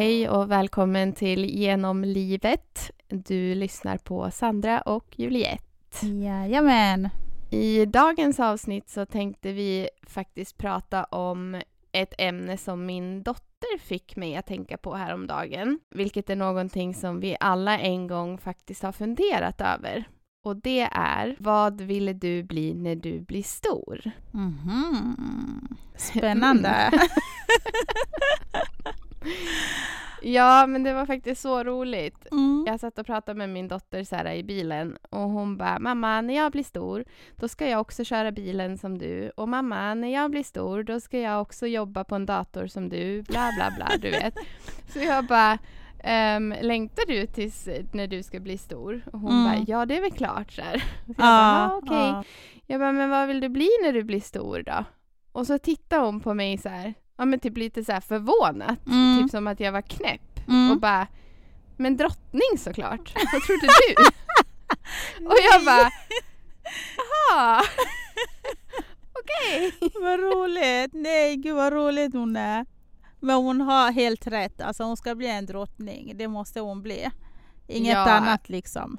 Hej och välkommen till Genom livet. Du lyssnar på Sandra och Juliette. Jajamän. I dagens avsnitt så tänkte vi faktiskt prata om ett ämne som min dotter fick mig att tänka på häromdagen, vilket är någonting som vi alla en gång faktiskt har funderat över. Och det är, vad ville du bli när du blir stor? Mhm. Spännande. Ja, men det var faktiskt så roligt. Mm. Jag satt och pratade med min dotter här i bilen och hon bara “Mamma, när jag blir stor, då ska jag också köra bilen som du. Och mamma, när jag blir stor, då ska jag också jobba på en dator som du. Bla, bla, bla, du vet.” Så jag bara ehm, “Längtar du tills när du ska bli stor?” Och hon Mm. bara “Ja, det är väl klart.” så här. Så jag bara Ja, ah, “Okej.” ja. Jag bara “Men vad vill du bli när du blir stor då?” Och så tittade hon på mig så här, ja men typ lite så här förvånat. Mm. Typ som att jag var knäpp. Mm. Och bara, men drottning såklart. Vad trodde du? och jag bara, jaha. Okej. Vad roligt! Nej, gud vad roligt hon är. Men hon har helt rätt. Alltså hon ska bli en drottning. Det måste hon bli. Inget Ja. annat liksom.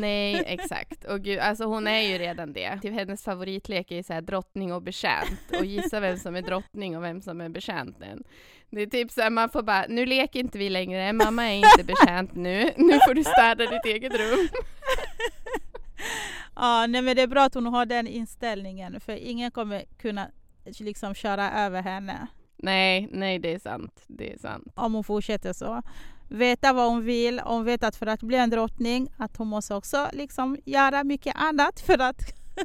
Nej, exakt. Och gud, alltså hon är ju redan det. Typ hennes favoritlek är så här drottning och betjänt. Och gissa vem som är drottning och vem som är betjänten. Det är typ så här, man får bara, nu leker inte vi längre, mamma är inte betjänt nu. Nu får du städa ditt eget rum. Ja, nej, men det är bra att hon har den inställningen. För ingen kommer kunna liksom köra över henne. Nej, nej det är sant. Det är sant. om hon fortsätter så. Veta vad hon vill. Hon vet att för att bli en drottning att hon måste också liksom göra mycket annat för att,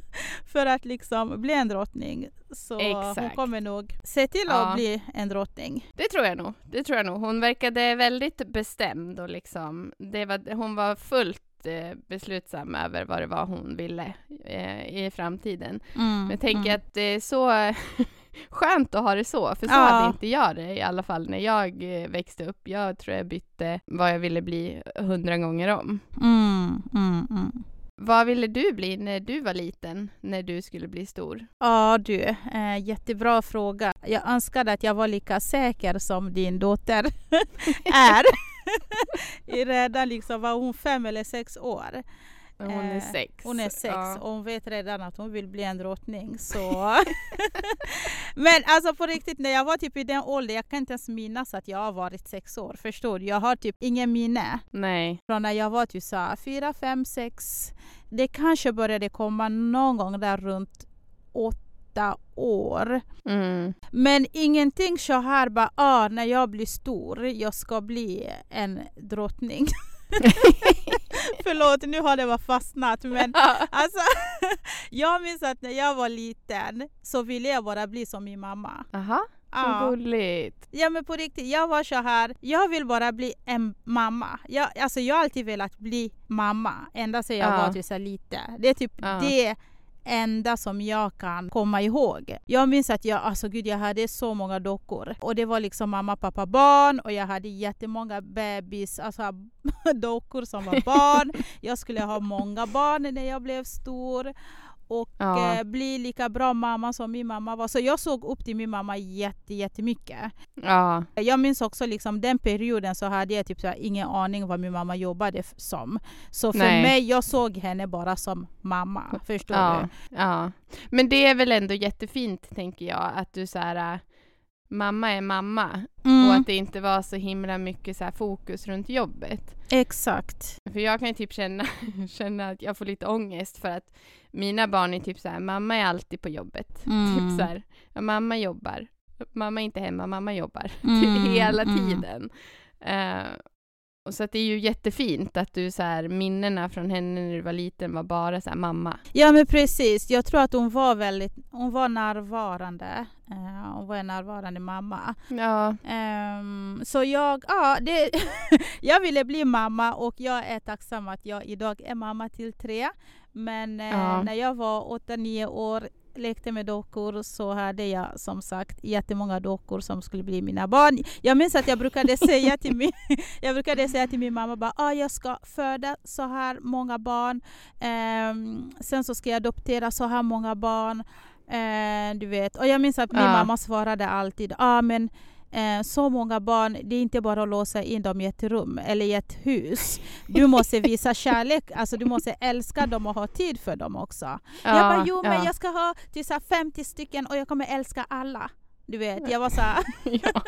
för att liksom bli en drottning. Så hon Exakt. kommer nog se till Ja. att bli en drottning. Det tror jag nog. Det tror jag nog. Hon verkade väldigt bestämd och liksom, det var, hon var fullt eh, beslutsam över vad det var hon ville eh, i framtiden. Mm, Men jag tänker mm. att det är så skönt att ha det så, för så Ja. hade inte jag det i alla fall när jag eh, växte upp. Jag tror jag bytte vad jag ville bli hundra gånger om. Mm, mm, mm. Vad ville du bli när du var liten, när du skulle bli stor? Ja du, eh, jättebra fråga. Jag önskade att jag var lika säker som din dotter är. I redan liksom var hon fem eller sex år. Hon är Eh, sex. Hon är sex Ja. och hon vet redan att hon vill bli en drottning. Så. Men alltså på riktigt, när jag var typ i den åldern, jag kan inte ens minnas att jag har varit sex år. Förstår du? Jag har typ ingen minne Nej. från när jag var typ så fyra, fem, sex. Det kanske började komma någon gång där runt åtta år. Mm. Men ingenting så här bara, ah, när jag blir stor, jag ska bli en drottning. Förlåt, nu har det bara fastnat. Men alltså, jag minns att när jag var liten så ville jag bara bli som min mamma. Aha, vad Ja. gulligt. ja men på riktigt, jag var så här, jag vill bara bli en mamma. Jag, alltså, jag har alltid velat bli mamma, ända sedan jag Ja. var typ så liten. Det är typ Ja. det enda som jag kan komma ihåg. Jag minns att jag, alltså gud, jag hade så många dockor. Och det var liksom mamma, pappa, barn och jag hade jättemånga bebis, alltså dockor som var barn. jag skulle ha många barn när jag blev stor. Och Ja. eh, bli lika bra mamma som min mamma var. Så jag såg upp till min mamma jätte, jättemycket. Ja, Jag minns också liksom den perioden så hade jag typ så ingen aning vad min mamma jobbade som. Så för Nej. mig, jag såg henne bara som mamma. Förstår ja, du? ja. Men det är väl ändå jättefint, tänker jag, att du så här, äh, mamma är mamma Mm, och att det inte var så himla mycket så fokus runt jobbet. Exakt. För jag kan ju typ känna, känna att jag får lite ångest för att mina barn är typ så här, mamma är alltid på jobbet. Mm. Typ så här, ja, mamma jobbar. Mamma är inte hemma, mamma jobbar. Mm, typ hela mm. tiden. Eh, och så att det är ju jättefint att du så här, minnena från henne när du var liten var bara så här, mamma. Ja men precis, jag tror att hon var väldigt, hon var närvarande. Eh, hon var en närvarande mamma. Ja, Ehm, så jag, ja, det, jag ville bli mamma och jag är tacksam att jag idag är mamma till tre. Men eh, Ja. när jag var 8-9 år lekte med dockor så hade jag som sagt jättemånga dockor som skulle bli mina barn. Jag minns att jag brukade säga till min, jag brukade säga till min mamma bara, ah, jag ska föda så här många barn. Ehm, sen så ska jag adoptera så här många barn. Eh, du vet. Och jag minns att min Ja. mamma svarade alltid, ah, men eh, så många barn, det är inte bara att låsa in dem i ett rum eller i ett hus. Du måste visa kärlek, alltså du måste älska dem och ha tid för dem också. Ja, jag bara, jo men ja. jag ska ha till så här 50 stycken och jag kommer älska alla. Du vet, jag var så ja.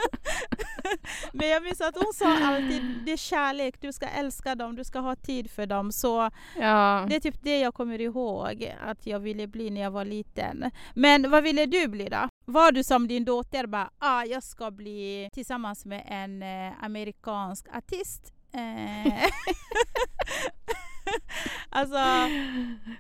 Men jag minns att hon sa alltid, det är kärlek, du ska älska dem, du ska ha tid för dem. Så ja. det är typ det jag kommer ihåg att jag ville bli när jag var liten. Men vad ville du bli då? Var du som din dotter bara, ah, jag ska bli tillsammans med en eh, amerikansk artist? Eh. alltså,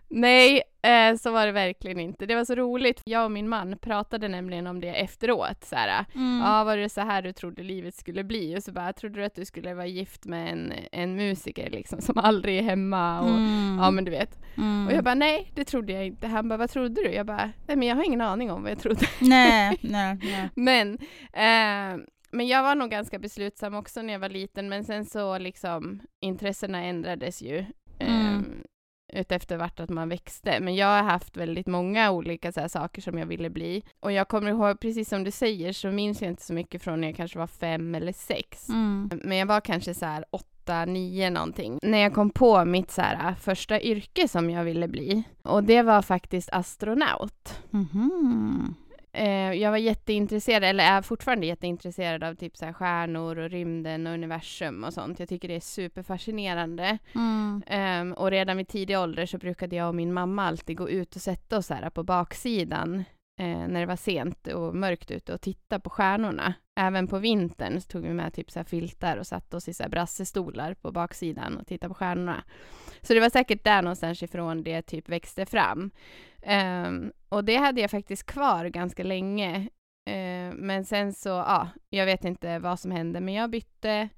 Nej, eh, så var det verkligen inte. Det var så roligt. Jag och min man pratade nämligen om det efteråt. Så här, mm, Ja, var det så här du trodde livet skulle bli? Och så bara, trodde du att du skulle vara gift med en, en musiker liksom, som aldrig är hemma? Och, mm, Ja, men du vet. mm. Och jag bara, nej, det trodde jag inte. Han bara, vad trodde du? Jag bara, nej, men jag har ingen aning om vad jag trodde. Nej, nej, nej. Men, eh, men jag var nog ganska beslutsam också när jag var liten, men sen så liksom intressena ändrades ju. Mm. utefter vart att man växte. Men jag har haft väldigt många olika här, saker som jag ville bli. Och jag kommer ihåg, precis som du säger, så minns jag inte så mycket från när jag kanske var fem eller sex. Mm. Men jag var kanske så här åtta, nio någonting. När jag kom på mitt så här, första yrke som jag ville bli. Och det var faktiskt astronaut. Mhm. Eh, jag var jätteintresserad, eller är fortfarande jätteintresserad av typ så här stjärnor och rymden och universum och sånt. Jag tycker det är superfascinerande. Mm. Ehm, och redan vid tidig ålder så brukade jag och min mamma alltid gå ut och sätta oss här på baksidan eh, när det var sent och mörkt ute och titta på stjärnorna. Även på vintern så tog vi med typ så filtar och satte oss i så brassestolar på baksidan och tittade på stjärnorna. Så det var säkert där någonstans ifrån det typ växte fram. Ehm, och det hade jag faktiskt kvar ganska länge. Eh, men sen så, ja, jag vet inte vad som hände, men jag bytte.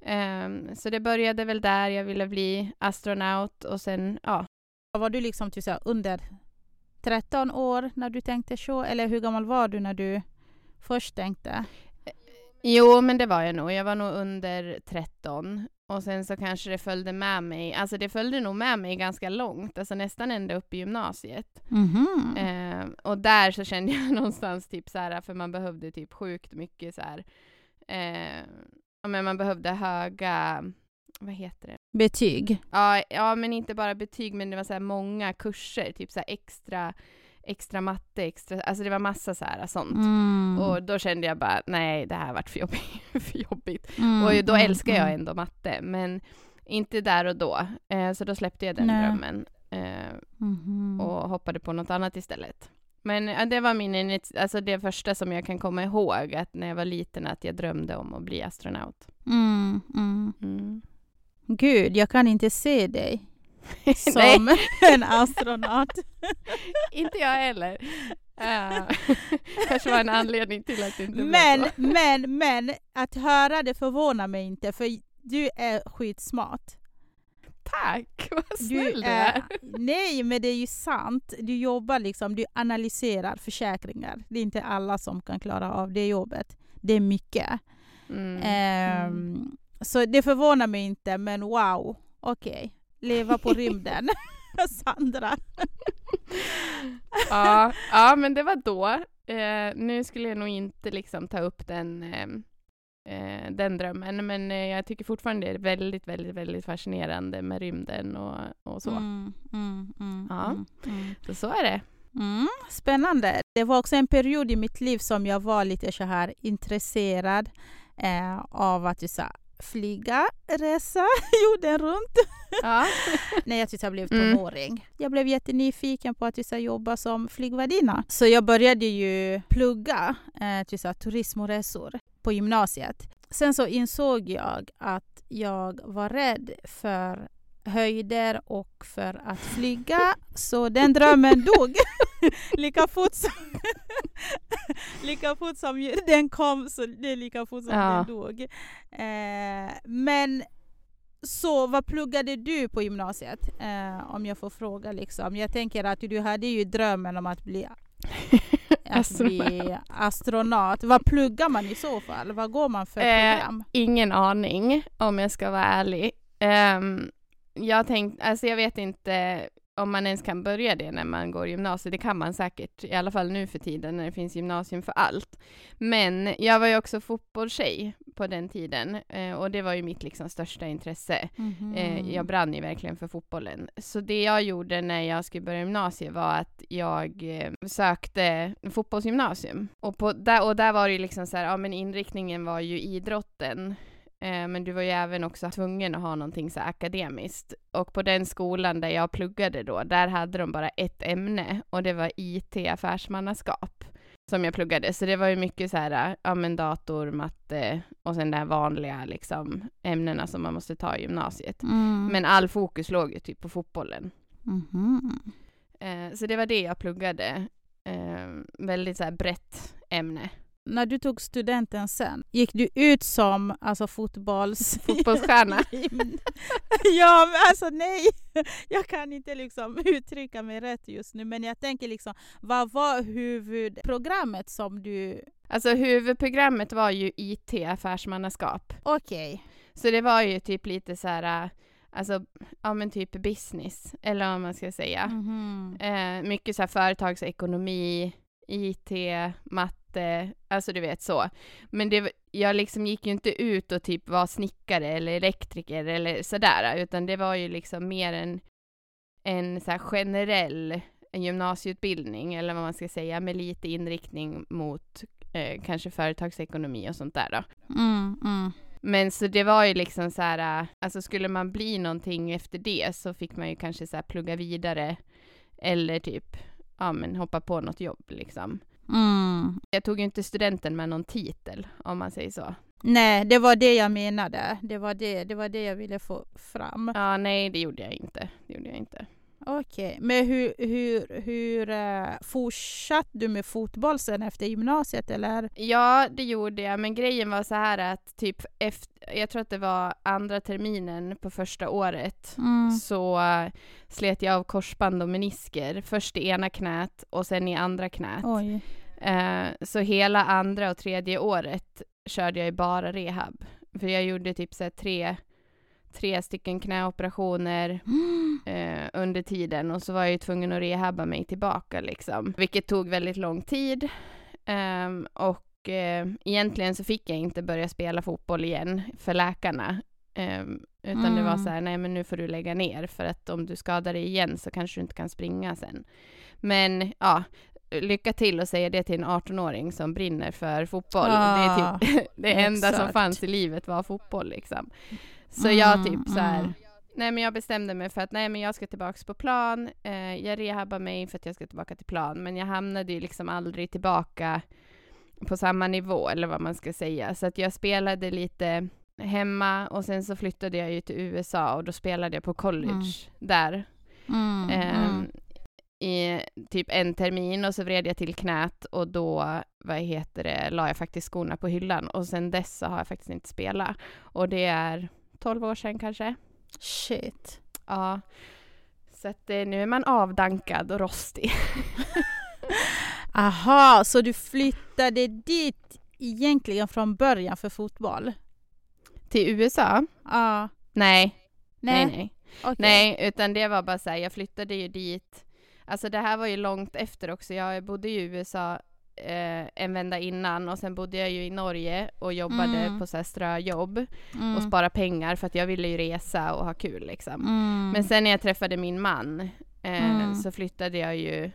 Eh, så det började väl där, jag ville bli astronaut och sen, ja. Var du liksom typ så under 13 år när du tänkte så? Eller hur gammal var du när du först tänkte? Jo, men det var jag nog. Jag var nog under 13. Och sen så kanske det följde med mig, alltså det följde nog med mig ganska långt, alltså nästan ända upp i gymnasiet. Mhm. Eh, och där så kände jag någonstans typ så här, för man behövde typ sjukt mycket så här, eh, men man behövde höga, vad heter det? Betyg? Ja, ja men inte bara betyg, men det var så här många kurser, typ så här extra, extra matte, extra, alltså det var massa så här sånt. Mm. Och då kände jag bara, nej det här har varit för jobbigt. för jobbigt. Mm, Och då mm, älskar jag mm. ändå matte, men inte där och då. Eh, så då släppte jag den Nej. drömmen eh, Mhm. och hoppade på något annat istället. Men det var min, alltså det första som jag kan komma ihåg, att när jag var liten, att jag drömde om att bli astronaut. Mm, mm. Mm. Gud, jag kan inte se dig som en astronaut. inte jag heller. Eh, kanske var en anledning till att det inte Men, blev så. men, men, att höra det förvånar mig inte, för du är skitsmart. Tack, vad Du snäll du är, är. nej, men det är ju sant. Du jobbar liksom, du analyserar försäkringar. Det är inte alla som kan klara av det jobbet. Det är mycket. Mm. Ehm, Mm. Så det förvånar mig inte, men wow. Okej, leva på rymden. Sandra. ja, ja, men det var då. Eh, nu skulle jag nog inte liksom ta upp den, eh, eh, den drömmen, men eh, jag tycker fortfarande det är väldigt, väldigt, väldigt fascinerande med rymden och, och så. Mm, mm, mm, Ja. mm, mm. Så så är det. Mm, spännande. Det var också en period i mitt liv som jag var lite så här intresserad eh, av att just så flyga, resa jorden runt. Ja. när jag typ, blev Mm. tonåring. Jag blev jättenyfiken på att här, jobba som flygvärdinna. Så jag började ju plugga eh, här, turism och resor på gymnasiet. Sen så insåg jag att jag var rädd för höjder och för att flyga. Så den drömmen dog lika fort som, lika fort som den kom, så det är lika fort som Ja. den dog. Eh, men så vad pluggade du på gymnasiet? Eh, om jag får fråga. Liksom. Jag tänker att du hade ju drömmen om att bli, att bli astronaut. Vad pluggar man i så fall? Vad går man för Eh, program? Ingen aning, om jag ska vara ärlig. Um, jag tänkte, alltså jag vet inte, om man ens kan börja det när man går gymnasiet. Det kan man säkert, i alla fall nu för tiden när det finns gymnasium för allt. Men jag var ju också fotbollstjej på den tiden eh, och det var ju mitt liksom största intresse. Mhm. Eh, jag brann ju verkligen för fotbollen. Så det jag gjorde när jag skulle börja gymnasiet var att jag eh, sökte fotbollsgymnasium. Och, på, där, och där var det ju liksom så här, ja men inriktningen var ju idrotten. Eh, men du var ju även också tvungen att ha någonting så akademiskt. Och på den skolan där jag pluggade då, där hade de bara ett ämne och det var IT affärsmannaskap som jag pluggade. Så det var ju mycket så här, ja men dator, matte och sen de här vanliga liksom ämnena som man måste ta i gymnasiet. Mm. Men all fokus låg ju typ på fotbollen. Eh, så det var det jag pluggade. Eh, väldigt så här brett ämne. När du tog studenten sen, gick du ut som alltså, fotbolls... Fotbollsstjärna. ja, men alltså nej! Jag kan inte liksom uttrycka mig rätt just nu, men jag tänker liksom, vad var huvudprogrammet som du... Alltså huvudprogrammet var ju IT affärsmannaskap. Okej. Så det var ju typ lite så här, alltså, ja men typ business, eller vad man ska säga. Mhm. Eh, mycket så här företagsekonomi, IT, matte, alltså du vet så. Men det, jag liksom gick ju inte ut och typ var snickare eller elektriker eller sådär, utan det var ju liksom mer en, en så generell gymnasieutbildning, eller vad man ska säga, med lite inriktning mot eh, kanske företagsekonomi och sånt där då. Mm, mm. Men så det var ju liksom så här, alltså skulle man bli någonting efter det så fick man ju kanske så plugga vidare eller typ, ja men hoppa på något jobb liksom. Mm. Jag tog ju inte studenten med någon titel, om man säger så. Nej, det var det jag menade. Det var det, det var det jag ville få fram. Ja, nej, det gjorde jag inte. Det gjorde jag inte. Okej, men hur, hur, hur uh, fortsatte du med fotboll sen efter gymnasiet eller? Ja, det gjorde jag, men grejen var så här att typ efter, jag tror att det var andra terminen på första året, Mm. så slet jag av korsband och menisker. Först i ena knät och sen i andra knät. Oj. Eh, så hela andra och tredje året körde jag ju bara rehab. För jag gjorde typ så tre, tre stycken knäoperationer eh, under tiden och så var jag ju tvungen att rehabba mig tillbaka liksom. Vilket tog väldigt lång tid. Ehm, och eh, egentligen så fick jag inte börja spela fotboll igen för läkarna. Ehm, utan det var Mm. så här, nej men nu får du lägga ner för att om du skadar dig igen så kanske du inte kan springa sen. Men ja, lycka till och säga det till en 18-åring som brinner för fotboll. Det är Ah, typ det enda som exakt. fanns i livet var fotboll liksom. Så jag typ så här, mm. nej men jag bestämde mig för att nej men jag ska tillbaka på plan. Eh, jag rehabbar mig för att jag ska tillbaka till plan. Men jag hamnade ju liksom aldrig tillbaka på samma nivå eller vad man ska säga. Så att jag spelade lite hemma och sen så flyttade jag ju till USA och då spelade jag på college Mm. där. Mm, Ehm, mm. I typ en termin och så vred jag till knät och då, vad heter det, la jag faktiskt skorna på hyllan och sen dess så har jag faktiskt inte spelat. Och det är 12 år sedan kanske. Shit. Ja. Så att eh, nu är man avdankad och rostig. Aha, så du flyttade dit egentligen från början för fotboll? Till USA? Ja. Nej, nej, Nej. nej. okej. Nej, utan det var bara så här, jag flyttade ju dit. Alltså det här var ju långt efter också. Jag bodde i USA eh, en vända innan och sen bodde jag ju i Norge och jobbade Mm. på så här ströjobb Mm. och spara pengar för att jag ville ju resa och ha kul liksom. Mm. Men sen när jag träffade min man eh, Mm. så flyttade jag ju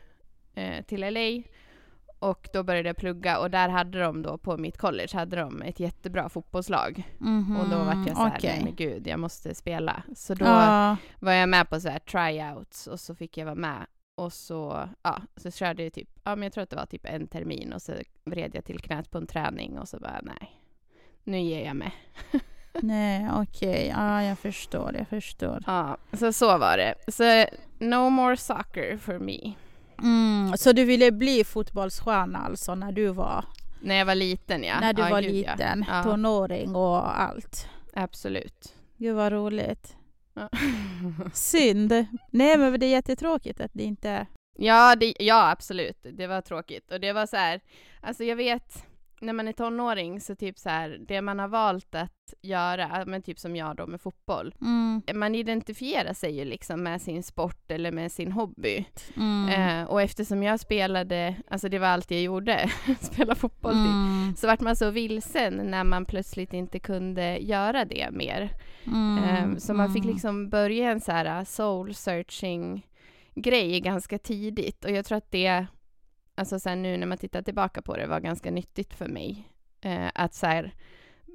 eh, till LA och då började jag plugga och där hade de då på mitt college hade de ett jättebra fotbollslag Mhm, och då var jag så här, okej. nej men gud, jag måste spela. Så då Ja. var jag med på så här tryouts och så fick jag vara med och så, ja, så körde jag typ, ja men jag tror att det var typ en termin och så vred jag till knät på en träning och så bara nej, nu ger jag mig. Nej, okej. Ja, jag förstår. Jag förstår. Ja, så så var det. Så no more soccer for me. Mm, så du ville bli fotbollsstjärna alltså när du var, När jag var liten ja. när du ja, var gud, liten? Ja, Tonåring och allt. absolut. Gud vad roligt. Synd. Nej men det är jättetråkigt att det inte... Ja, det, ja, absolut. Det var tråkigt. Och det var så här, alltså jag vet, när man är tonåring så typ så här, det man har valt att göra, men typ som jag då med fotboll. Mm. Man identifierar sig ju liksom med sin sport eller med sin hobby. Mm. Eh, och eftersom jag spelade, alltså det var allt jag gjorde, spela fotboll typ. Mm. Så vart man så vilsen när man plötsligt inte kunde göra det mer. Eh, så man fick Mm. liksom börja en så här soul searching grej ganska tidigt och jag tror att det, alltså sen nu när man tittar tillbaka på det, var ganska nyttigt för mig. Eh, att så här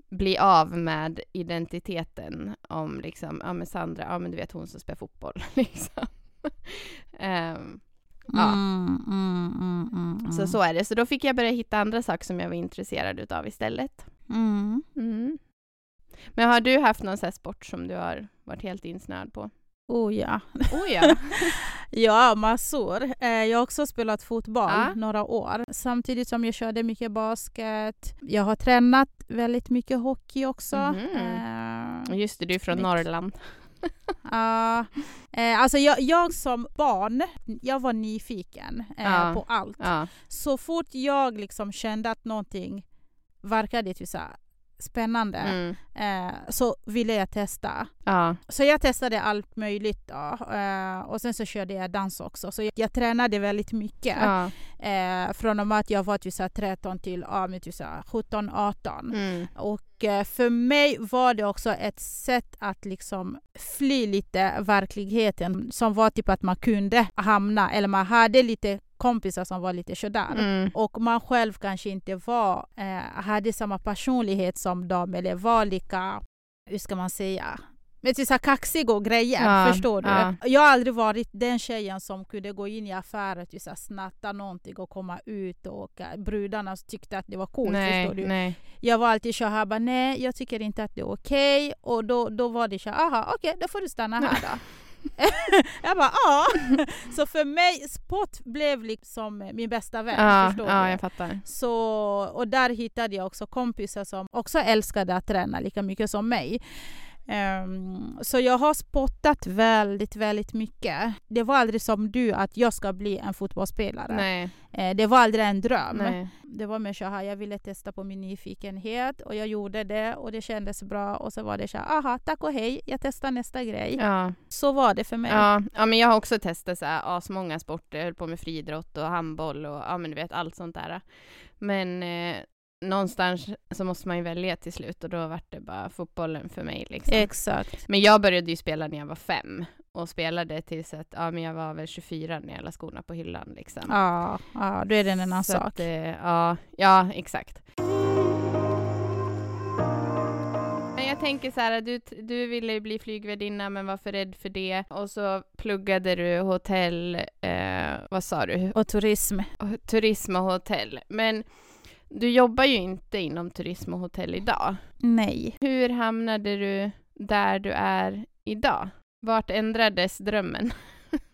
bli av med identiteten om liksom, ja men Sandra, ja men du vet hon som spelar fotboll liksom. Ehm, ja. Mm, mm, mm, mm, mm. Så så är det. Så då fick jag börja hitta andra saker som jag var intresserad utav istället. Mm. Men har du haft någon här sport som du har varit helt insnöad på? Oh ja. Oh ja. Ja, massor. Eh, Jag har också spelat fotboll Ja. några år. Samtidigt som jag körde mycket basket. Jag har tränat väldigt mycket hockey också. Mhm. Eh, Just det, du är från Mitt. Norrland. Ja, eh, alltså jag, jag som barn, jag var nyfiken Ja. på allt. Så fort jag liksom kände att någonting verkade typ så här spännande Mm. eh, så ville jag testa. Ja. Så jag testade allt möjligt då. Eh, och sen så körde jag dans också. Så jag, jag tränade väldigt mycket. Ja. Eh, från och med att jag var typ så här 13 till ja, men typ så här 17-18. Mm. Och eh, för mig var det också ett sätt att liksom fly lite verkligheten som var typ att man kunde hamna eller man hade lite kompisar som var lite sådär. Mm. Och man själv kanske inte var, eh, hade samma personlighet som dem eller var lika, hur ska man säga, men så här kaxig och grejer, Ja, förstår du? ja. Jag har aldrig varit den tjejen som kunde gå in i affärer och typ så här snatta någonting och komma ut och eh, brudarna tyckte att det var coolt, nej, förstår du? nej. Jag var alltid så här, bara, nej jag tycker inte att det är okej och då, då var det så här, aha okej då får du stanna här då. jag bara ja. Så för mig, sport blev liksom min bästa vän. Ja, förstår ja, du? jag fattar. Så, och där hittade jag också kompisar som också älskade att träna lika mycket som mig. Ehm, så jag har spottat väldigt, väldigt mycket. Det var aldrig som du att jag ska bli en fotbollsspelare. Nej, Eh, det var aldrig en dröm. nej. Det var mer så här, jag ville testa på min nyfikenhet och jag gjorde det och det kändes bra och så var det så här, aha, tack och hej, jag testar nästa grej. Ja. Så var det för mig. Ja, ja, men jag har också testat så här asmånga sporter. Jag höll på med friidrott och handboll och ja, men du vet allt sånt där. Men eh, någonstans så måste man ju välja till slut och då var det bara fotbollen för mig liksom. Exakt. Men jag började ju spela när jag var fem och spelade tills att, ja men jag var väl 24 när jag la skorna på hyllan liksom. Ja, ja, då är det en annan Så sak. Att, eh, ja, ja, exakt. Men jag tänker så här, du, du ville bli flygvärdinna men var för rädd för det och så pluggade du hotell, eh, vad sa du? Och turism. Turism och hotell. Men du jobbar ju inte inom turism och hotell idag. Nej. Hur hamnade du där du är idag? Vart ändrades drömmen?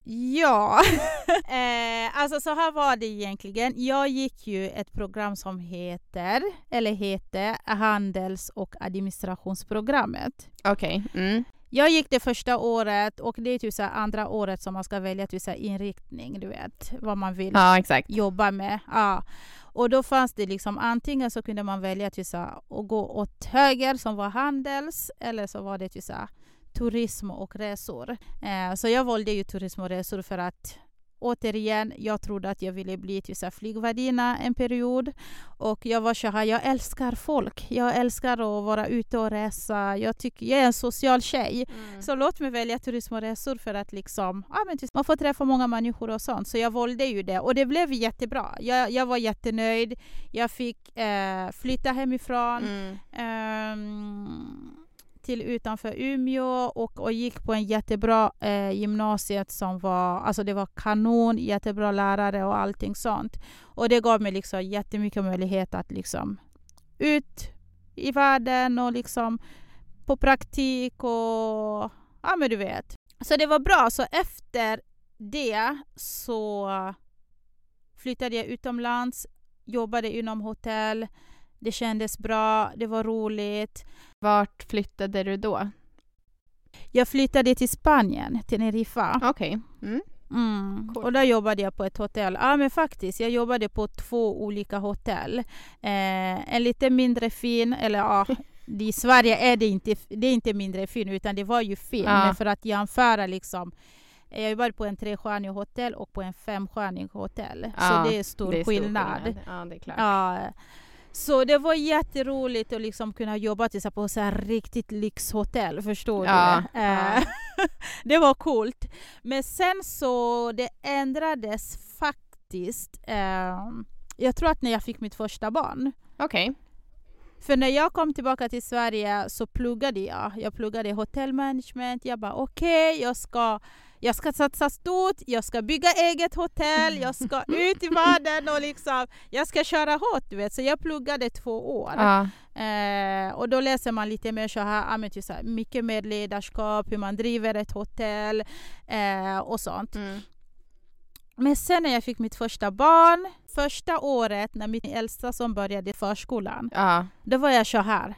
Ja, eh, alltså så här var det egentligen. Jag gick ju ett program som heter, eller heter, Handels och administrationsprogrammet. Okej. Mm. Jag gick det första året och det är typ så andra året som man ska välja typ så inriktning, du vet, vad man vill Ja, jobba med. Ja. Och då fanns det liksom antingen så kunde man välja till så här, att gå åt höger som var handels eller så var det till så här, turism och resor. Eh, så jag valde ju turism och resor för att återigen, jag trodde att jag ville bli till så här, flygvärdinna en period. Och jag var så här, jag älskar folk. Jag älskar att vara ute och resa. Jag, tycker, jag är en social tjej. Mm. Så låt mig välja turism och resor för att liksom, ja, men typ, man får träffa många människor och sånt. Så jag valde ju det och det blev jättebra. Jag, jag var jättenöjd. Jag fick eh, flytta hemifrån Mm. ehm, till utanför Umeå och, och gick på en jättebra eh, gymnasiet som var, alltså det var kanon, jättebra lärare och allting sånt. Och det gav mig liksom jättemycket möjlighet att liksom ut i världen och liksom på praktik och ja men du vet. Så det var bra. Så efter det så flyttade jag utomlands, jobbade inom hotell. Det kändes bra, det var roligt. Vart flyttade du då? Jag flyttade till Spanien, Teneriffa. Okej. Mm. Mm. Cool. Och där jobbade jag på ett hotell. Ja men faktiskt, jag jobbade på två olika hotell. Eh, en lite mindre fin, eller ja, i Sverige är det inte, det är inte mindre fin utan det var ju fin. Ja. Men för att jämföra liksom jag jobbade på en trestjärnig hotell och på en femstjärnig hotell. Ja, så det är stor Det är stor skillnad. skillnad. Ja, det är klart. Ja. Så det var jätteroligt att liksom kunna jobba till på så här riktigt lyxhotell, förstår Ja, du? ja. Eh, det var coolt. Men sen så det ändrades faktiskt. Eh, jag tror att när jag fick mitt första barn. Okej. För när jag kom tillbaka till Sverige så pluggade jag. Jag pluggade hotellmanagement. Jag bara okej, jag, ska, jag ska satsa stort, jag ska bygga eget hotell, jag ska ut i världen och liksom, jag ska köra hårt. Du vet. Så jag pluggade två år. Ja. Eh, och då läser man lite mer så här, men typ så här, mycket mer ledarskap, hur man driver ett hotell eh, och sånt. Mm. Men sen när jag fick mitt första barn, första året när min äldsta som började förskolan, Ja. då var jag så här.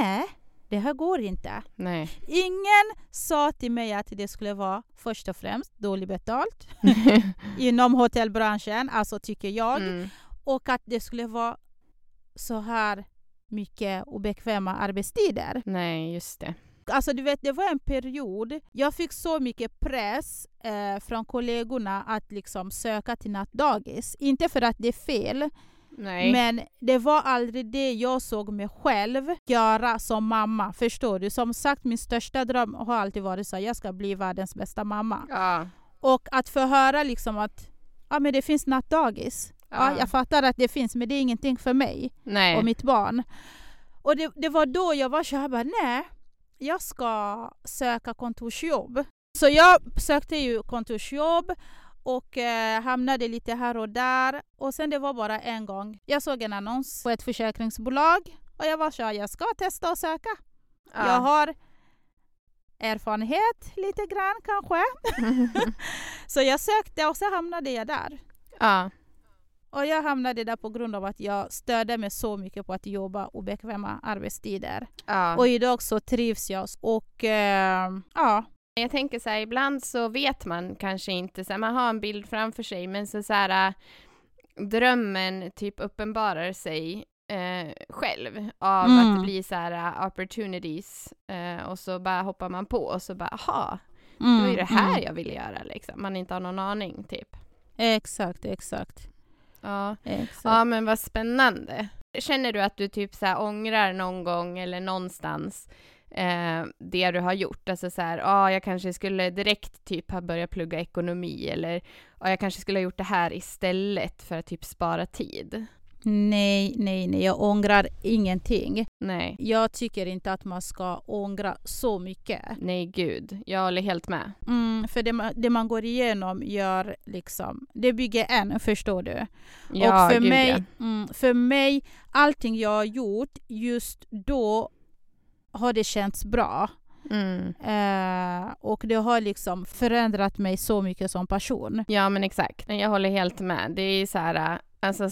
Nej, det här går inte. Nej. Ingen sa till mig att det skulle vara först och främst dåligt betalt inom hotellbranschen, alltså tycker jag. Mm. Och att det skulle vara så här mycket obekväma arbetstider. Nej, just det. Alltså du vet, det var en period, jag fick så mycket press eh, från kollegorna att liksom söka till nattdagis. Inte för att det är fel, Nej. men det var aldrig det jag såg mig själv göra som mamma. Förstår du? Som sagt, min största dröm har alltid varit så att jag ska bli världens bästa mamma. Ja. Och att få höra liksom att ja, men det finns nattdagis. Ja. Ja. jag fattar att det finns, men det är ingenting för mig Nej. och mitt barn. Och det, det var då jag var så här, bara, nej, jag ska söka kontorsjobb. Så jag sökte ju kontorsjobb och eh, hamnade lite här och där. Och sen det var bara en gång. Jag såg en annons på ett försäkringsbolag och jag var så jag ska testa och söka. Ja. Jag har erfarenhet lite grann kanske. Så jag sökte och så hamnade jag där. ja. Och jag hamnade där på grund av att jag störde mig så mycket på att jobba obekväma arbetstider. ja. Och idag så trivs jag. Och eh, ja, Jag tänker så här, ibland så vet man kanske inte, så här, man har en bild framför sig, men så, så här, drömmen typ uppenbarar sig eh, själv av Mm. att det blir så här äh, opportunities eh, och så bara hoppar man på och så bara, aha, det var ju det här mm. jag ville göra liksom. Man inte har någon aning typ. Exakt, exakt. Ja. exakt. Ja men vad spännande. Känner du att du typ så här ångrar någon gång eller någonstans eh, det du har gjort? Alltså så här, ja jag kanske skulle direkt typ ha börjat plugga ekonomi eller ja, jag kanske skulle ha gjort det här istället för att typ spara tid. Nej, nej, nej, jag ångrar ingenting. Nej, Jag tycker inte att man ska ångra så mycket. nej gud, jag håller helt med. Mm, för det, ma- det man går igenom gör liksom, det bygger en, förstår du? Ja, och för gud, mig, ja. mm, för mig, allting jag har gjort just då har det känts bra. Mm. Eh, och det har liksom förändrat mig så mycket som person. Ja men exakt, jag håller helt med. Det är så här, äh, alltså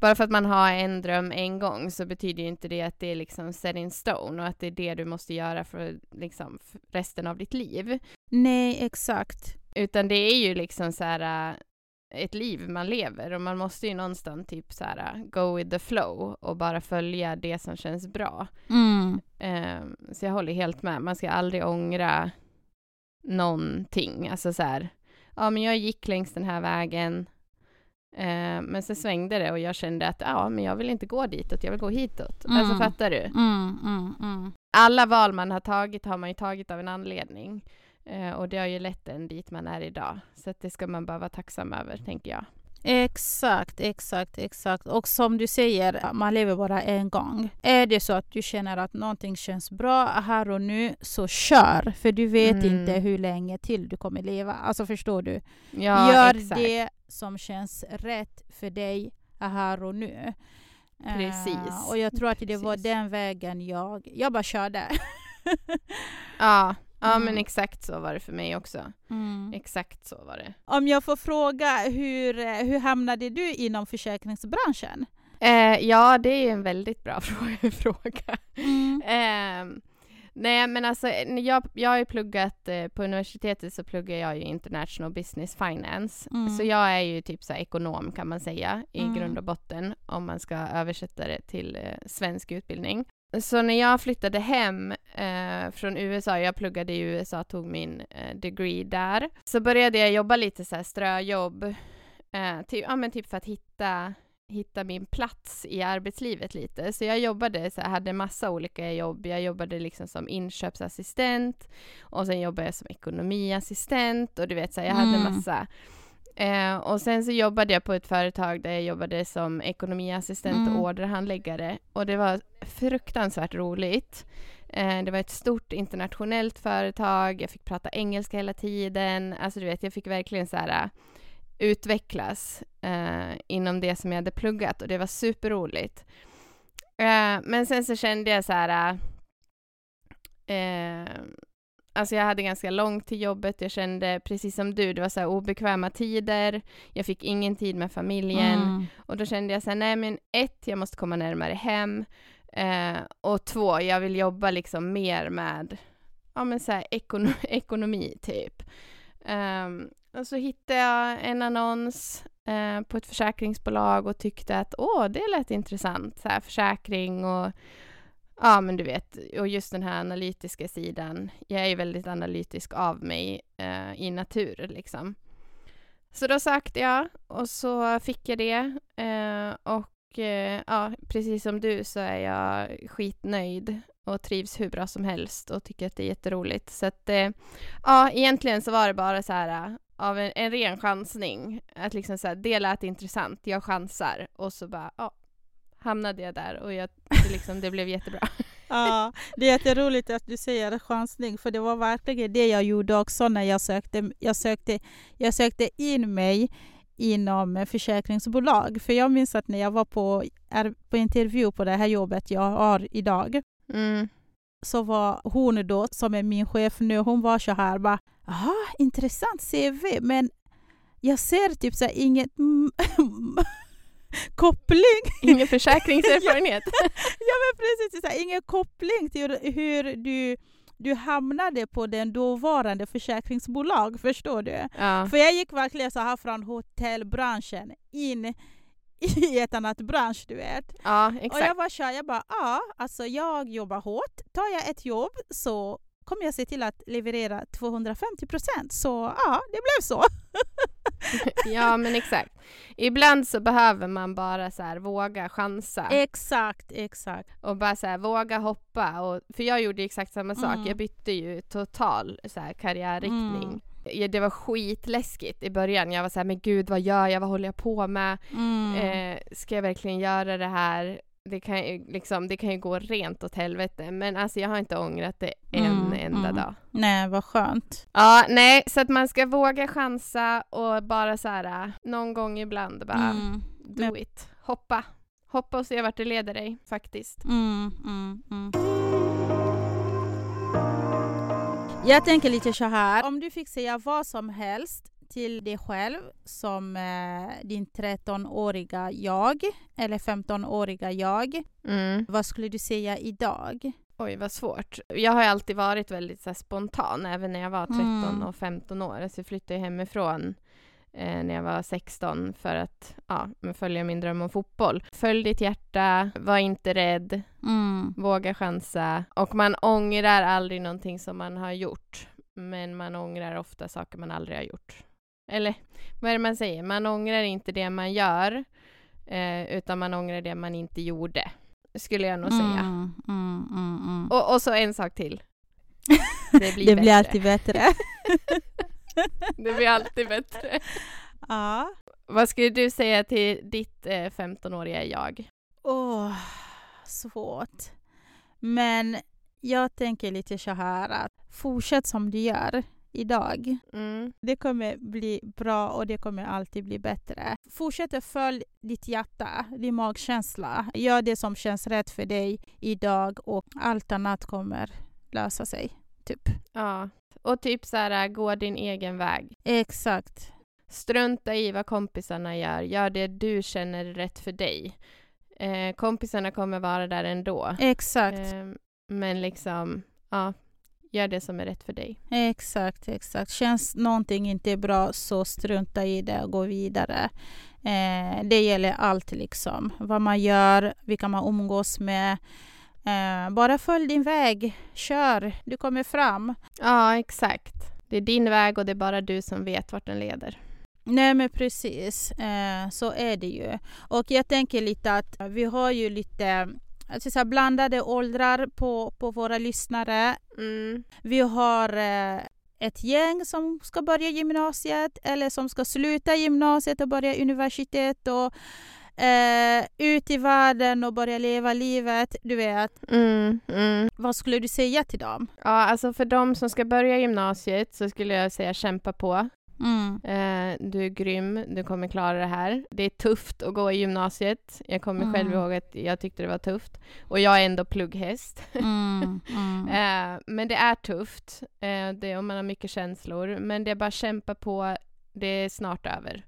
bara för att man har en dröm en gång så betyder ju inte det att det är liksom set in stone och att det är det du måste göra för liksom för resten av ditt liv. Nej, exakt. Utan det är ju liksom så här äh, ett liv man lever och man måste ju någonstans typ så här äh, go with the flow och bara följa det som känns bra. Mm. Ehm, så jag håller helt med. Man ska aldrig ångra någonting. Alltså så här, ja men jag gick längs den här vägen eh, men så svängde det och jag kände att ja men jag vill inte gå ditåt, jag vill gå hitåt. Mm. Alltså fattar du? Mm, mm, mm. Alla val man har tagit har man ju tagit av en anledning. Eh, och det har ju lett en dit man är idag. Så det ska man bara vara tacksam över, tänker jag. Exakt, exakt, exakt. Och som du säger, man lever bara en gång. Är det så att du känner att någonting känns bra här och nu, så kör. För du vet Mm. inte hur länge till du kommer leva. Alltså förstår du? Ja, Gör exakt. det som känns rätt för dig här och nu. Eh, Precis. och jag tror att det var Precis. den vägen jag... Jag bara körde. Ja, ja men Mm. exakt så var det för mig också. Mm. Exakt så var det. Om jag får fråga, hur, eh, hur hamnade du inom försäkringsbranschen? Eh, ja, det är en väldigt bra frå- fråga. Mm. Eh, Nej men alltså när jag, jag har ju pluggat eh, på universitetet så pluggar jag ju International Business Finance. Mm. Så jag är ju typ så ekonom kan man säga i Mm. grund och botten om man ska översätta det till eh, svensk utbildning. Så när jag flyttade hem eh, från USA, jag pluggade i USA, tog min eh, degree där, så började jag jobba lite så här ströjobb, eh, typ, ja, men typ för att hitta hitta min plats i arbetslivet lite. Så jag jobbade, så jag hade massa olika jobb. Jag jobbade liksom som inköpsassistent och sen jobbade jag som ekonomiassistent och du vet, så här, jag hade Mm. massa. Eh, och sen så jobbade jag på ett företag där jag jobbade som ekonomiassistent Mm. och orderhandläggare och det var fruktansvärt roligt. Eh, det var ett stort internationellt företag, jag fick prata engelska hela tiden, alltså du vet, jag fick verkligen så här äh, utvecklas eh, inom det som jag hade pluggat och det var superroligt. Eh, men sen så kände jag så här, eh, alltså jag hade ganska långt till jobbet, jag kände precis som du, det var så obekväma tider, jag fick ingen tid med familjen. Mm. och då kände jag så här, nej men ett, jag måste komma närmare hem. Eh, och två, jag vill jobba liksom mer med ja men så här ekono ekonomi typ. Ehm, och så hittade jag en annons eh, på ett försäkringsbolag och tyckte att åh, det lät intressant, så här försäkring och ja men du vet, och just den här analytiska sidan. Jag är ju väldigt analytisk av mig eh, i natur liksom. Så då sökte jag och så fick jag det eh, och eh, ja, precis som du så är jag skitnöjd och trivs hur bra som helst och tycker att det är jätteroligt. Så att eh, ja, egentligen så var det bara så här eh, av en, en ren chansning. Att liksom så här, det lät intressant, jag chansar och så bara ja, hamnade jag där och jag, det, liksom, det blev jättebra. Ja, det är jätteroligt att du säger chansning, för det var verkligen det jag gjorde också när jag sökte, jag sökte, jag sökte in mig inom försäkringsbolag. För jag minns att när jag var på, på intervju på det här jobbet jag har idag, Mm. så var hon då, som är min chef nu, hon var så här bara, aha, intressant CV, men jag ser typ så här inget koppling Ingen försäkringserfarenhet. Ja men precis, så här, ingen koppling till hur du, du hamnade på den dåvarande försäkringsbolag, förstår du? ja. För jag gick verkligen så här från hotellbranschen in i ett annat bransch, du vet. ja, Och jag exakt. var så här, jag bara, ja, alltså jag jobbar hårt. Tar jag ett jobb så kommer jag se till att leverera 250 procent. Så ja, det blev så. Ja, men exakt. Ibland så behöver man bara så här våga chansa Exakt, exakt. och bara så här våga hoppa. Och, för jag gjorde exakt samma sak. Mm. Jag bytte ju total så här karriärriktning. Ja, Det var skitläskigt i början. Jag var så här, men gud vad gör jag? Vad håller jag på med? Mm. Eh, ska jag verkligen göra det här? Det kan, ju, liksom, det kan ju gå rent åt helvete. Men alltså jag har inte ångrat det en Mm, enda mm. dag. Nej, vad skönt. Ja, nej, så att man ska våga chansa och bara så här äh, någon gång ibland bara Mm. do Men- it. Hoppa. Hoppa och se vart det leder dig faktiskt. Mm, mm, mm. Jag tänker lite så här. Om du fick säga vad som helst till dig själv som eh, din 13-åriga jag eller 15-åriga jag. Mm. Vad skulle du säga idag? Oj, vad svårt. Jag har alltid varit väldigt här, spontan, även när jag var 13 Mm. och 15 år. Så jag flyttade hemifrån eh, när jag var 16 för att ja, följa min dröm om fotboll. Följ ditt hjärta, var inte rädd, Mm. våga chansa. Och man ångrar aldrig någonting som man har gjort. Men man ångrar ofta saker man aldrig har gjort. Eller vad är det man säger? Man ångrar inte det man gör, eh, utan man ångrar det man inte gjorde. Skulle jag nog säga. Mm, mm, mm, mm. Och, och så en sak till. Det blir, det blir alltid bättre. Det blir alltid bättre. ja. Vad skulle du säga till ditt eh, 15-åriga jag? Åh, svårt. Men jag tänker lite så här att fortsätt som du gör idag. Mm. Det kommer bli bra och det kommer alltid bli bättre. Fortsätt att följa ditt hjärta, din magkänsla. Gör det som känns rätt för dig idag och allt annat kommer lösa sig. Typ. Ja. Och typ så här, gå din egen väg. Exakt. Strunta i vad kompisarna gör. Gör det du känner är rätt för dig. Eh, kompisarna kommer vara där ändå. Exakt. Eh, men liksom, ja, gör det som är rätt för dig. Exakt, exakt. Känns någonting inte bra så strunta i det och gå vidare. Eh, det gäller allt liksom. Vad man gör, vilka man umgås med. Eh, bara följ din väg. Kör, du kommer fram. Ja, exakt. Det är din väg och det är bara du som vet vart den leder. Nej men precis, eh, så är det ju. Och jag tänker lite att vi har ju lite alltså så blandade åldrar på, på våra lyssnare. Mm. Vi har eh, ett gäng som ska börja gymnasiet eller som ska sluta gymnasiet och börja universitet och eh, ut i världen och börja leva livet. Du vet. Mm, mm. Vad skulle du säga till dem? Ja, alltså för de som ska börja gymnasiet så skulle jag säga kämpa på. Mm. Eh, du är grym, du kommer klara det här. Det är tufft att gå i gymnasiet. Jag kommer Mm. själv ihåg att jag tyckte det var tufft. Och jag är ändå plugghäst. Mm. Mm. Eh, men det är tufft, eh, det, och man har mycket känslor. Men det är bara att kämpa på, det är snart över.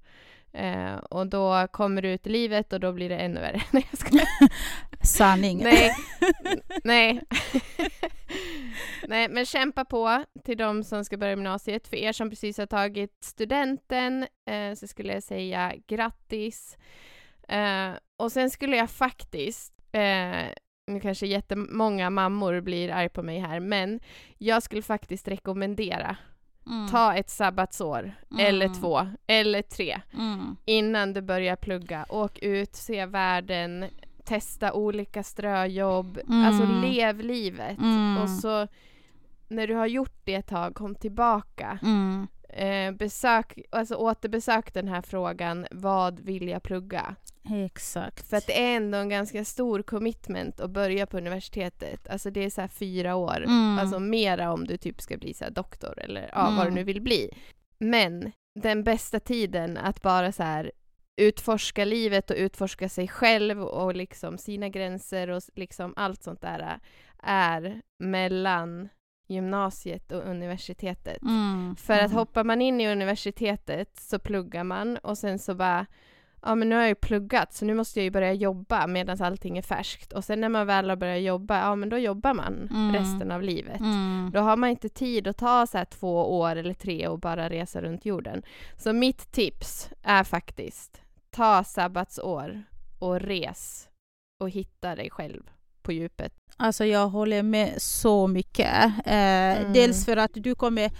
Eh, och då kommer du ut i livet och då blir det ännu värre. Nej, jag skojar. Sanning. Nej. Nej. Nej, men kämpa på till de som ska börja gymnasiet. För er som precis har tagit studenten eh, så skulle jag säga grattis. Eh, och sen skulle jag faktiskt, eh, nu kanske jättemånga mammor blir arg på mig här, men jag skulle faktiskt rekommendera Mm. ta ett sabbatsår, Mm. eller två, eller tre, Mm. innan du börjar plugga. Åk ut, se världen, testa olika ströjobb, Mm. alltså lev livet. Mm. Och så när du har gjort det ett tag, kom tillbaka. Mm. Eh, besök, alltså återbesök den här frågan, vad vill jag plugga? Exakt. För att det är ändå en ganska stor commitment att börja på universitetet. Alltså det är så här fyra år. Mm. Alltså mera om du typ ska bli så här doktor eller ja, vad du Mm. nu vill bli. Men den bästa tiden att bara så här utforska livet och utforska sig själv och liksom sina gränser och liksom allt sånt där är mellan gymnasiet och universitetet. Mm. För att Mm. hoppar man in i universitetet så pluggar man och sen så bara Ja men nu har jag ju pluggat så nu måste jag ju börja jobba medan allting är färskt. Och sen när man väl har börjat jobba, ja men då jobbar man Mm. resten av livet. Mm. Då har man inte tid att ta så här två år eller tre och bara resa runt jorden. Så mitt tips är faktiskt ta sabbatsår och res och hitta dig själv på djupet. Alltså jag håller med så mycket. Eh, Mm. Dels för att du kommer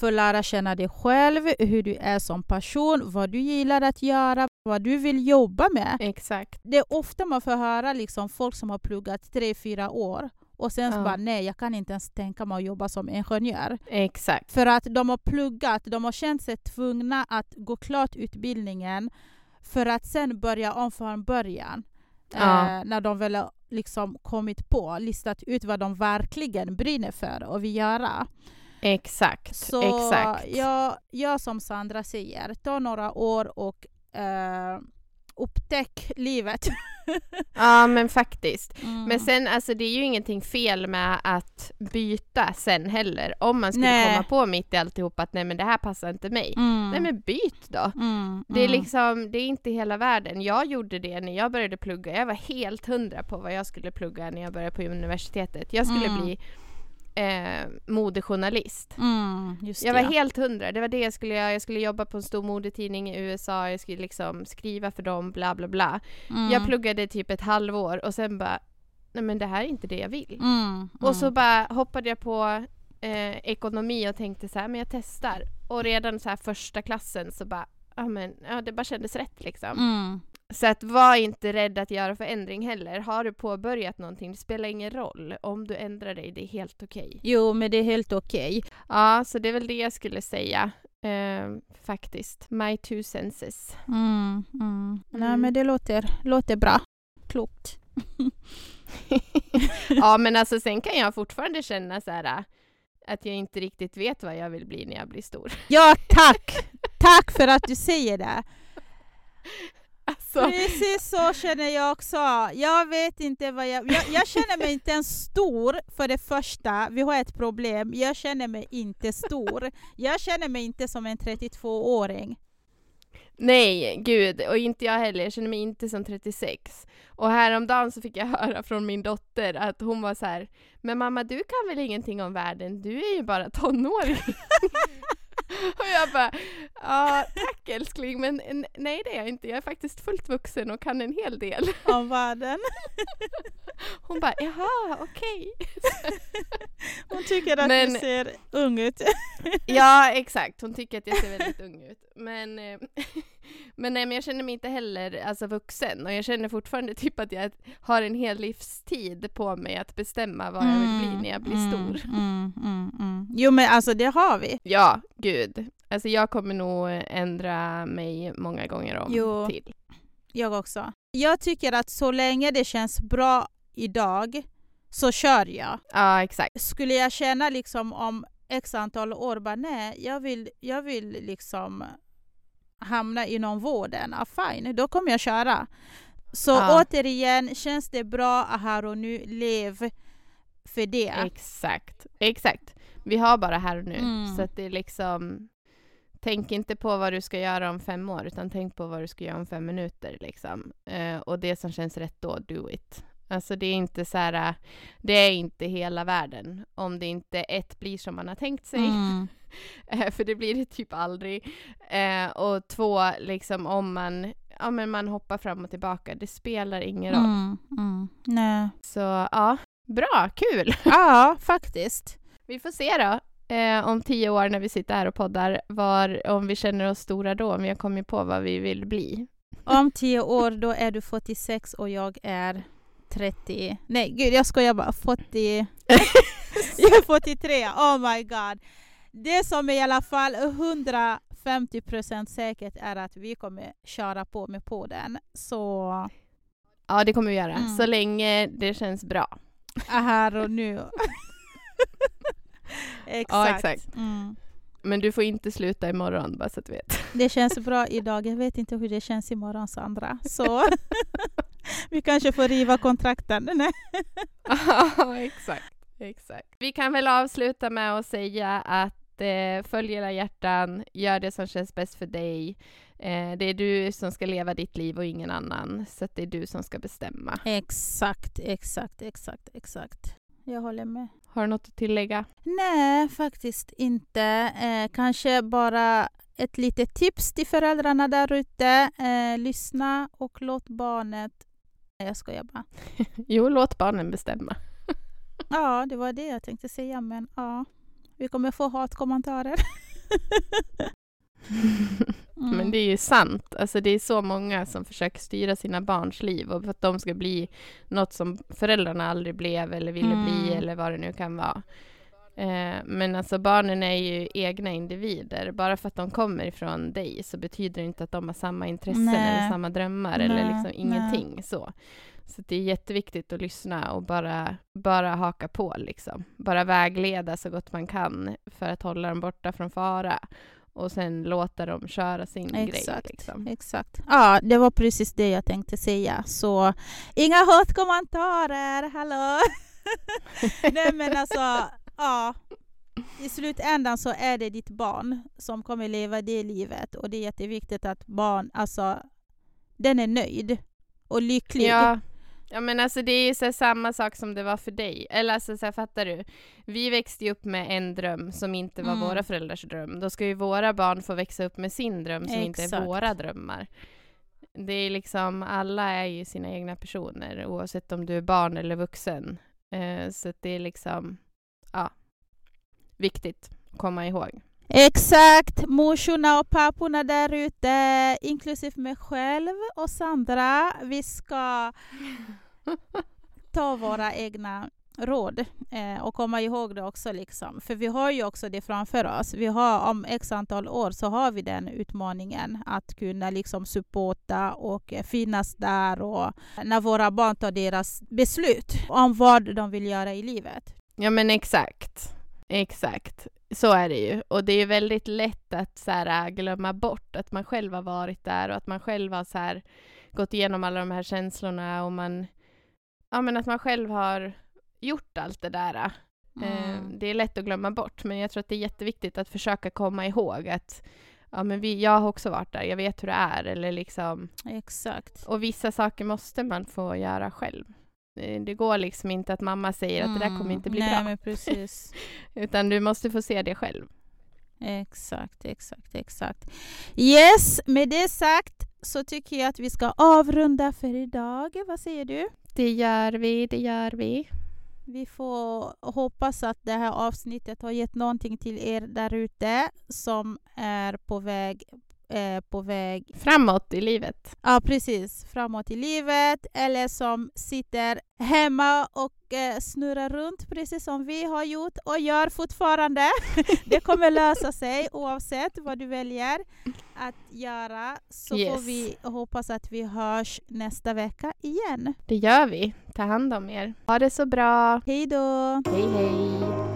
få lära känna dig själv, hur du är som person, vad du gillar att göra, vad du vill jobba med. Exakt. Det är ofta man får höra liksom folk som har pluggat tre, fyra år och sen Ja. bara nej, jag kan inte ens tänka mig att jobba som ingenjör. Exakt. För att de har pluggat, de har känt sig tvungna att gå klart utbildningen för att sen börja om från början. Ja. Eh, när de väl liksom kommit på, listat ut vad de verkligen brinner för och vill göra. Exakt. Så Exakt. jag, jag som Sandra säger, ta några år och eh, upptäck livet. Ja men faktiskt. Mm. Men sen alltså det är ju ingenting fel med att byta sen heller. Om man skulle Nej. komma på mitt i alltihop att nej men det här passar inte mig. Mm. Nej men byt då. Mm, Det är mm. liksom, det är inte hela världen. Jag gjorde det när jag började plugga. Jag var helt hundra på vad jag skulle plugga när jag började på universitetet. Jag skulle Mm. bli eh, modejournalist. Mm, Jag var helt hundra. Det var det jag skulle göra. Jag skulle jobba på en stor modetidning i USA. Jag skulle liksom skriva för dem, bla bla bla. Mm. Jag pluggade typ ett halvår och sen bara, nej men det här är inte det jag vill. Mm, Och så mm. bara hoppade jag på eh, ekonomi och tänkte så här, men jag testar. Och redan så här första klassen så bara, ja men ja, det bara kändes rätt liksom. Så att var inte rädd att göra förändring heller. Har du påbörjat någonting, det spelar ingen roll. Om du ändrar dig, det är helt okej. Jo, men det är helt okej. Ja, så det är väl det jag skulle säga. Eh, faktiskt. My two senses. Mm, mm. Nej, Mm. men det låter, låter bra. Klokt. ja, men alltså sen kan jag fortfarande känna så här äh, att jag inte riktigt vet vad jag vill bli när jag blir stor. Ja, tack! tack för att du säger det. Alltså, Precis så känner jag också. Jag vet inte vad jag... Jag, jag känner mig inte ens stor, för det första. Vi har ett problem. Jag känner mig inte stor. Jag känner mig inte som en 32-åring. Nej, gud, och inte jag heller. Jag känner mig inte som 36. Och häromdagen så fick jag höra från min dotter att hon var så här, men mamma du kan väl ingenting om världen, du är ju bara tonåring. och jag bara, ja tack älskling, men nej det är jag inte. Jag är faktiskt fullt vuxen och kan en hel del. Om världen. Hon bara, jaha, okej. Hon tycker att Men- du ser ung ut. Ja, exakt. Hon tycker att jag ser väldigt ung ut. Men, eh, men, nej, men jag känner mig inte heller alltså, vuxen och jag känner fortfarande typ att jag har en hel livstid på mig att bestämma vad jag vill bli när jag blir stor. Mm, mm, mm. Jo men alltså det har vi. Ja, gud. Alltså jag kommer nog ändra mig många gånger om Jo. till. Jag också. Jag tycker att så länge det känns bra idag så kör jag. Ja, exakt. Skulle jag känna liksom om x antal år, bara nej, jag vill, jag vill liksom hamna inom vården, ah, fine, då kommer jag köra. Så Ja. återigen, känns det bra här och nu, lev för det. Exakt. Exakt. Vi har bara här och nu. Mm. Så att det är liksom... Tänk inte på vad du ska göra om fem år, utan tänk på vad du ska göra om fem minuter. Liksom. Eh, och det som känns rätt då, do it. Alltså det är inte så här, äh, det är inte hela världen. Om det inte ett blir som man har tänkt sig, Mm. eh, för det blir det typ aldrig. Eh, och två, liksom om man, ja men man hoppar fram och tillbaka, det spelar ingen roll. Mm. Mm. Nej. Så ja, bra, kul! Ja, faktiskt. Vi får se då. Eh, om tio år när vi sitter här och poddar, var, om vi känner oss stora då, om vi har kommit på vad vi vill bli. Om tio år då är du 46 och jag är 30. Nej, gud jag skojar bara. 40. jag är 43. Oh my god. Det som är i alla fall 150% säkert är att vi kommer köra på med podden. Så Ja, det kommer vi göra, Mm. så länge det känns bra. här och nu. exakt. Ja, exakt. Mm. Men du får inte sluta imorgon, bara så att du vet. Det känns bra idag. Jag vet inte hur det känns imorgon Sandra. Så vi kanske får riva kontrakten. Nej. Ja, exakt. exakt. Vi kan väl avsluta med att säga att eh, följ era hjärtan, gör det som känns bäst för dig. Eh, det är du som ska leva ditt liv och ingen annan, så det är du som ska bestämma. Exakt, exakt, exakt, exakt. Jag håller med. Har du något att tillägga? Nej, faktiskt inte. Eh, kanske bara ett litet tips till föräldrarna där ute. Eh, lyssna och låt barnet... Jag skojar bara. Jo, låt barnen bestämma. Ja, det var det jag tänkte säga, men ja. Vi kommer få hatkommentarer. Mm. Men det är ju sant. Alltså det är så många som försöker styra sina barns liv och för att de ska bli något som föräldrarna aldrig blev eller ville bli Mm. eller vad det nu kan vara. Eh, men alltså barnen är ju egna individer. Bara för att de kommer ifrån dig så betyder det inte att de har samma intressen Nej. eller samma drömmar eller Nej, liksom nej. ingenting så. Så det är jätteviktigt att lyssna och bara, bara haka på liksom. Bara vägleda så gott man kan för att hålla dem borta från fara och sen låta dem köra sin grej. Exakt, Liksom. exakt. Ja, det var precis det jag tänkte säga. Så inga hatkommentarer, hallå! Nej men alltså, ja. I slutändan så är det ditt barn som kommer leva det livet och det är jätteviktigt att barn, alltså, den är nöjd och lycklig. Ja. Ja, men alltså det är ju så samma sak som det var för dig. Eller alltså så här, fattar du? Vi växte ju upp med en dröm som inte var Mm. våra föräldrars dröm. Då ska ju våra barn få växa upp med sin dröm som inte är Exakt. våra drömmar. Det är liksom, alla är ju sina egna personer oavsett om du är barn eller vuxen. Eh, så det är liksom, ja, viktigt att komma ihåg. Exakt! Morsorna och papporna där ute, inklusive mig själv och Sandra, vi ska ta våra egna råd eh, och komma ihåg det också. Liksom. För vi har ju också det framför oss. Vi har om x antal år så har vi den utmaningen att kunna liksom supporta och eh, finnas där och när våra barn tar deras beslut om vad de vill göra i livet. Ja men exakt. Exakt. Så är det ju. Och det är väldigt lätt att så här, glömma bort att man själv har varit där och att man själv har så här, gått igenom alla de här känslorna och man, ja, men att man själv har gjort allt det där. Eh, Mm. Det är lätt att glömma bort, men jag tror att det är jätteviktigt att försöka komma ihåg att ja men vi, jag har också varit där, jag vet hur det är. Eller liksom, Exakt. och vissa saker måste man få göra själv. Det, det går liksom inte att mamma säger att det där kommer inte bli Mm. Nej, bra. men precis. Utan du måste få se det själv. Exakt, exakt, exakt. Yes, med det sagt så tycker jag att vi ska avrunda för idag. Vad säger du? Det gör vi, det gör vi. Vi får hoppas att det här avsnittet har gett någonting till er där ute som är på väg, eh, på väg Framåt i livet. Ja, precis. Framåt i livet. Eller som sitter hemma och eh, snurrar runt precis som vi har gjort och gör fortfarande. Det kommer lösa sig oavsett vad du väljer att göra. Så får Yes. vi hoppas att vi hörs nästa vecka igen. Det gör vi. Ta hand om er. Ha det så bra. Hej då! Hej hej.